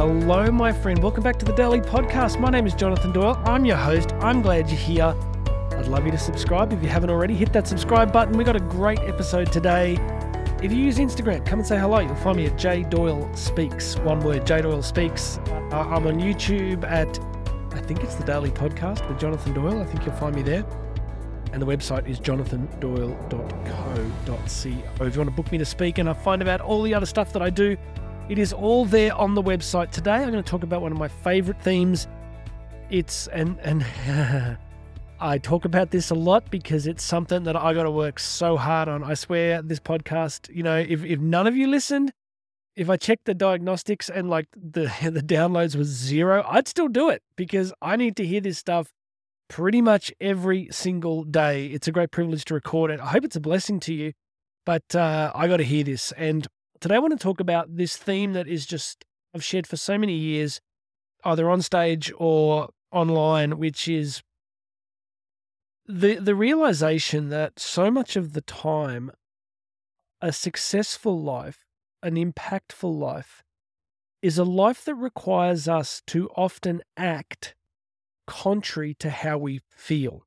hello, my friend. Welcome back to the Daily Podcast. My name is Jonathan Doyle. I'm your host. I'm glad you're here. I'd love you to subscribe if you haven't already. Hit that subscribe button. We got a great episode today. If you use Instagram, come and say hello. You'll find me at J Doyle Speaks. One word, J Doyle Speaks. Uh, I'm on YouTube at, I think it's the Daily Podcast with Jonathan Doyle. I think you'll find me there. And the website is jonathandoyle.co.co. If you want to book me to speak and I find about all the other stuff that I do, it is all there on the website. Today I'm going to talk about one of my favorite themes. It's and and I talk about this a lot because it's something that I got to work so hard on. I swear this podcast, you know, if if none of you listened, if I checked the diagnostics and like the the downloads was zero, I'd still do it because I need to hear this stuff pretty much every single day. It's a great privilege to record it. I hope it's a blessing to you, but uh, I got to hear this. And today I want to talk about this theme that is just I've shared for so many years, either on stage or online, which is the the realization that so much of the time a successful life, an impactful life, is a life that requires us to often act contrary to how we feel.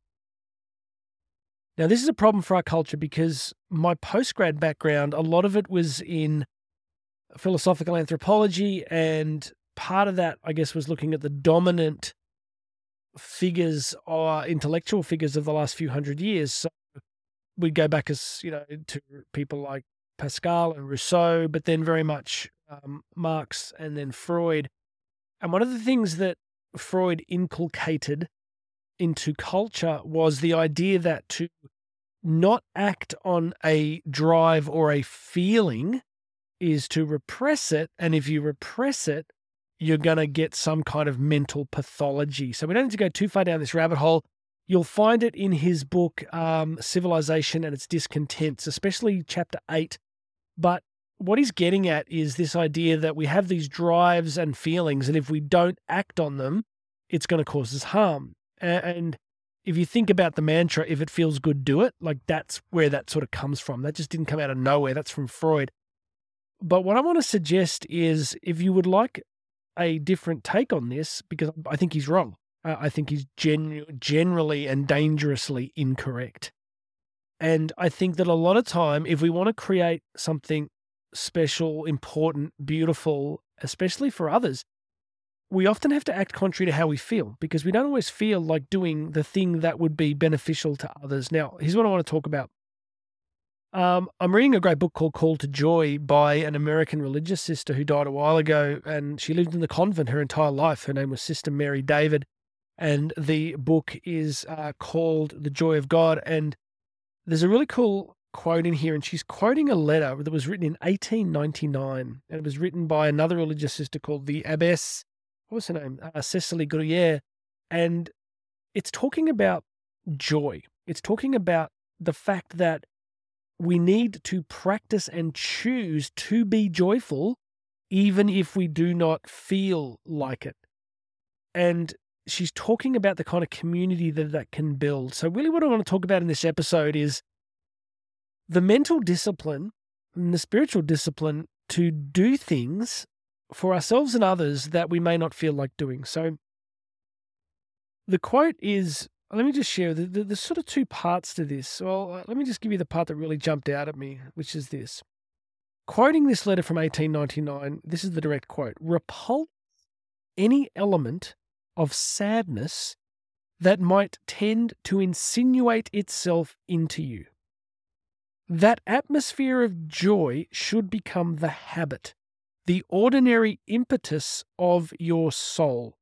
Now, this is a problem for our culture because my postgrad background, a lot of it was in philosophical anthropology, and part of that, I guess, was looking at the dominant figures or intellectual figures of the last few hundred years. So we go back as you know to people like Pascal and Rousseau, but then very much um, Marx and then Freud. And one of the things that Freud inculcated into culture was the idea that to not act on a drive or a feeling is to repress it. And if you repress it, you're going to get some kind of mental pathology. So we don't need to go too far down this rabbit hole. You'll find it in his book, um, Civilization and Its Discontents, especially chapter eight. But what he's getting at is this idea that we have these drives and feelings, and if we don't act on them, it's going to cause us harm. And if you think about the mantra, if it feels good, do it, like that's where that sort of comes from. That just didn't come out of nowhere. That's from Freud. But what I want to suggest is if you would like a different take on this, because I think he's wrong, I think he's genu- generally and dangerously incorrect. And I think that a lot of time, if we want to create something special, important, beautiful, especially for others, we often have to act contrary to how we feel because we don't always feel like doing the thing that would be beneficial to others. Now, here's what I want to talk about. Um, I'm reading a great book called Call to Joy by an American religious sister who died a while ago, and she lived in the convent her entire life. Her name was Sister Mary David, and the book is uh, called The Joy of God. And there's a really cool quote in here, and she's quoting a letter that was written in 1899, and it was written by another religious sister called the Abbess what was her name? Uh, Cecily Bruyère. And it's talking about joy. It's talking about the fact that we need to practice and choose to be joyful, even if we do not feel like it. And she's talking about the kind of community that that can build. So, really, what I want to talk about in this episode is the mental discipline and the spiritual discipline to do things for ourselves and others that we may not feel like doing. So the quote is let me just share the, the, the, sort of two parts to this. Well, uh, let me just give you the part that really jumped out at me, which is this. Quoting this letter from 1899, this is the direct quote repulse any element of sadness that might tend to insinuate itself into you. That atmosphere of joy should become the habit the ordinary impetus of your soul.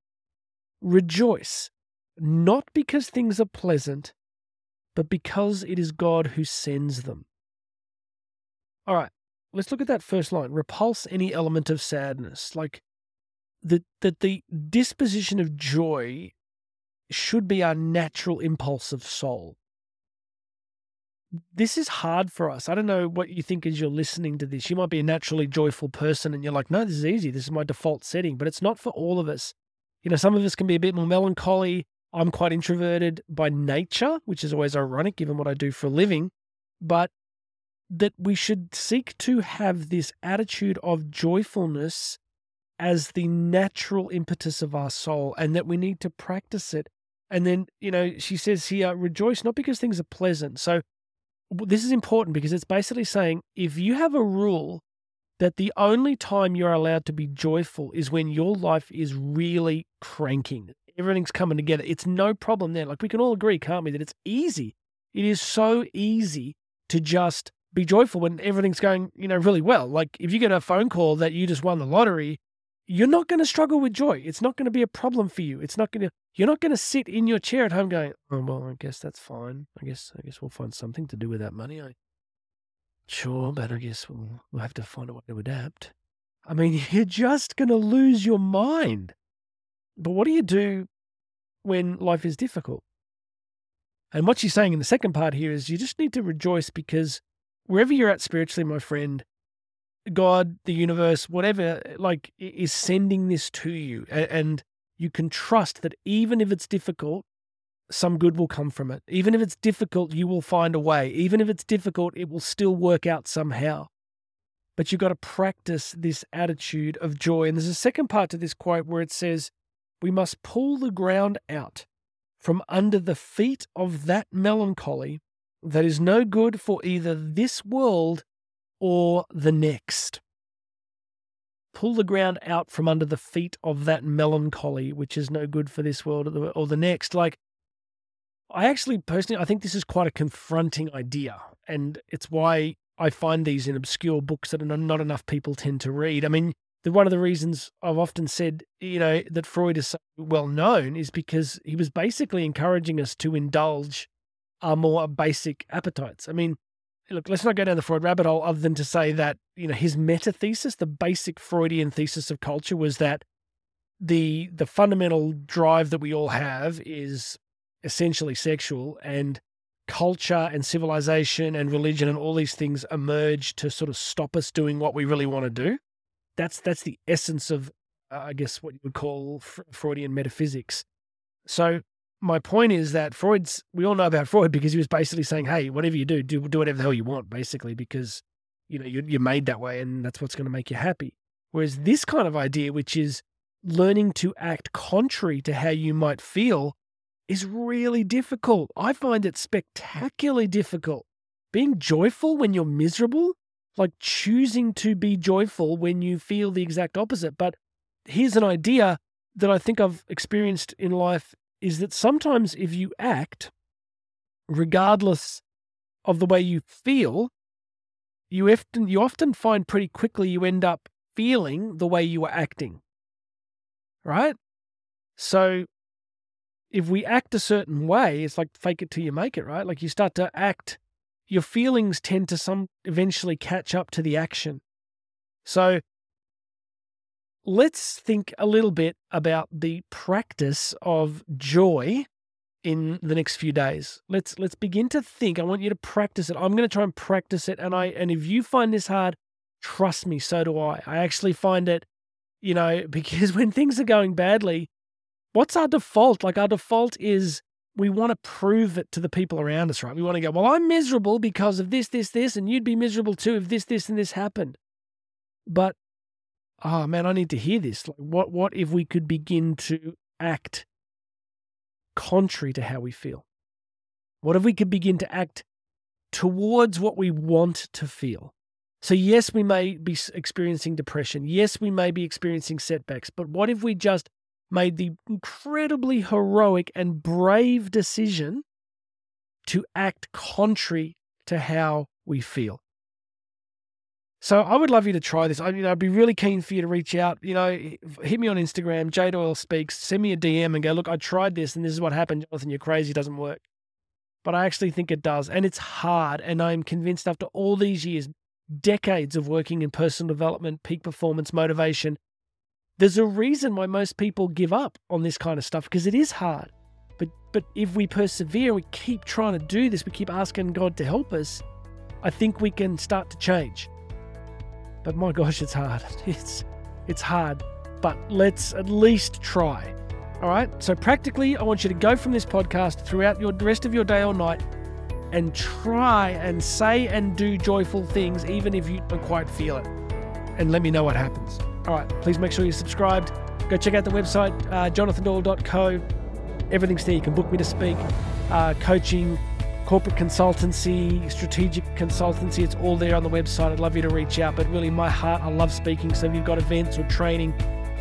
Rejoice, not because things are pleasant, but because it is God who sends them. All right, let's look at that first line. Repulse any element of sadness. Like that, that the disposition of joy should be our natural impulse of soul this is hard for us. I don't know what you think as you're listening to this. You might be a naturally joyful person and you're like, no, this is easy. This is my default setting, but it's not for all of us. You know, some of us can be a bit more melancholy. I'm quite introverted by nature, which is always ironic given what I do for a living, but that we should seek to have this attitude of joyfulness as the natural impetus of our soul and that we need to practice it. And then, you know, she says here, rejoice not because things are pleasant. So this is important because it's basically saying if you have a rule that the only time you're allowed to be joyful is when your life is really cranking, everything's coming together, it's no problem there. Like we can all agree, can't we, that it's easy. It is so easy to just be joyful when everything's going, you know, really well. Like if you get a phone call that you just won the lottery, you're not going to struggle with joy. It's not going to be a problem for you. It's not going to you're not going to sit in your chair at home going, "Oh, well, I guess that's fine. I guess I guess we'll find something to do with that money." I Sure, but I guess we'll, we'll have to find a way to adapt. I mean, you're just going to lose your mind. But what do you do when life is difficult? And what she's saying in the second part here is you just need to rejoice because wherever you're at spiritually, my friend, God, the universe, whatever, like, is sending this to you. And you can trust that even if it's difficult, some good will come from it. Even if it's difficult, you will find a way. Even if it's difficult, it will still work out somehow. But you've got to practice this attitude of joy. And there's a second part to this quote where it says, We must pull the ground out from under the feet of that melancholy that is no good for either this world or the next. Pull the ground out from under the feet of that melancholy, which is no good for this world or the, or the next. Like, I actually personally, I think this is quite a confronting idea. And it's why I find these in obscure books that not enough people tend to read. I mean, the, one of the reasons I've often said, you know, that Freud is so well known is because he was basically encouraging us to indulge our more basic appetites. I mean, look, let's not go down the Freud rabbit hole other than to say that, you know, his meta thesis, the basic Freudian thesis of culture was that the the fundamental drive that we all have is essentially sexual and culture and civilization and religion and all these things emerge to sort of stop us doing what we really want to do. That's that's the essence of uh, I guess what you would call Freudian metaphysics. So my point is that Freud's we all know about Freud because he was basically saying, "Hey, whatever you do, do do whatever the hell you want," basically because you know you're, you're made that way and that's what's going to make you happy. Whereas this kind of idea, which is learning to act contrary to how you might feel, is really difficult. I find it spectacularly difficult. Being joyful when you're miserable, like choosing to be joyful when you feel the exact opposite. But here's an idea that I think I've experienced in life is that sometimes if you act, regardless of the way you feel, you often you often find pretty quickly you end up feeling the way you are acting. Right? So if we act a certain way, it's like fake it till you make it, right? Like you start to act, your feelings tend to some eventually catch up to the action. So let's think a little bit about the practice of joy in the next few days. Let's let's begin to think. I want you to practice it. I'm going to try and practice it and I and if you find this hard, trust me, so do I. I actually find it, you know, because when things are going badly, what's our default? Like our default is we want to prove it to the people around us, right? We want to go, well, I'm miserable because of this, this, this, and you'd be miserable too if this, this, and this happened. But oh man, I need to hear this. Like, what what if we could begin to act contrary to how we feel? What if we could begin to act towards what we want to feel? So, yes, we may be experiencing depression. Yes, we may be experiencing setbacks. But what if we just made the incredibly heroic and brave decision to act contrary to how we feel? So I would love you to try this. I, you know, I'd be really keen for you to reach out. You know, hit me on Instagram, J Doyle Speaks. Send me a DM and go, look, I tried this and this is what happened, Jonathan. You're crazy. It doesn't work. But I actually think it does, and it's hard. And I'm convinced after all these years, decades of working in personal development, peak performance, motivation, there's a reason why most people give up on this kind of stuff because it is hard. But but if we persevere, we keep trying to do this, we keep asking God to help us. I think we can start to change. But my gosh, it's hard. It's it's hard. But let's at least try. All right. So practically, I want you to go from this podcast throughout your the rest of your day or night and try and say and do joyful things, even if you don't quite feel it. And let me know what happens. All right, please make sure you're subscribed. Go check out the website, uh. Everything's there. You can book me to speak, uh, coaching, corporate consultancy, strategic consultancy. It's all there on the website. I'd love you to reach out. But really, my heart, I love speaking. So if you've got events or training,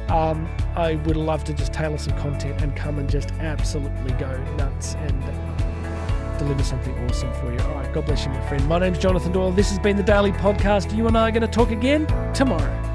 um, I would love to just tailor some content and come and just absolutely go nuts and deliver something awesome for you. All right, God bless you, my friend. My name's Jonathan Doyle. This has been the Daily Podcast. You and I are going to talk again tomorrow.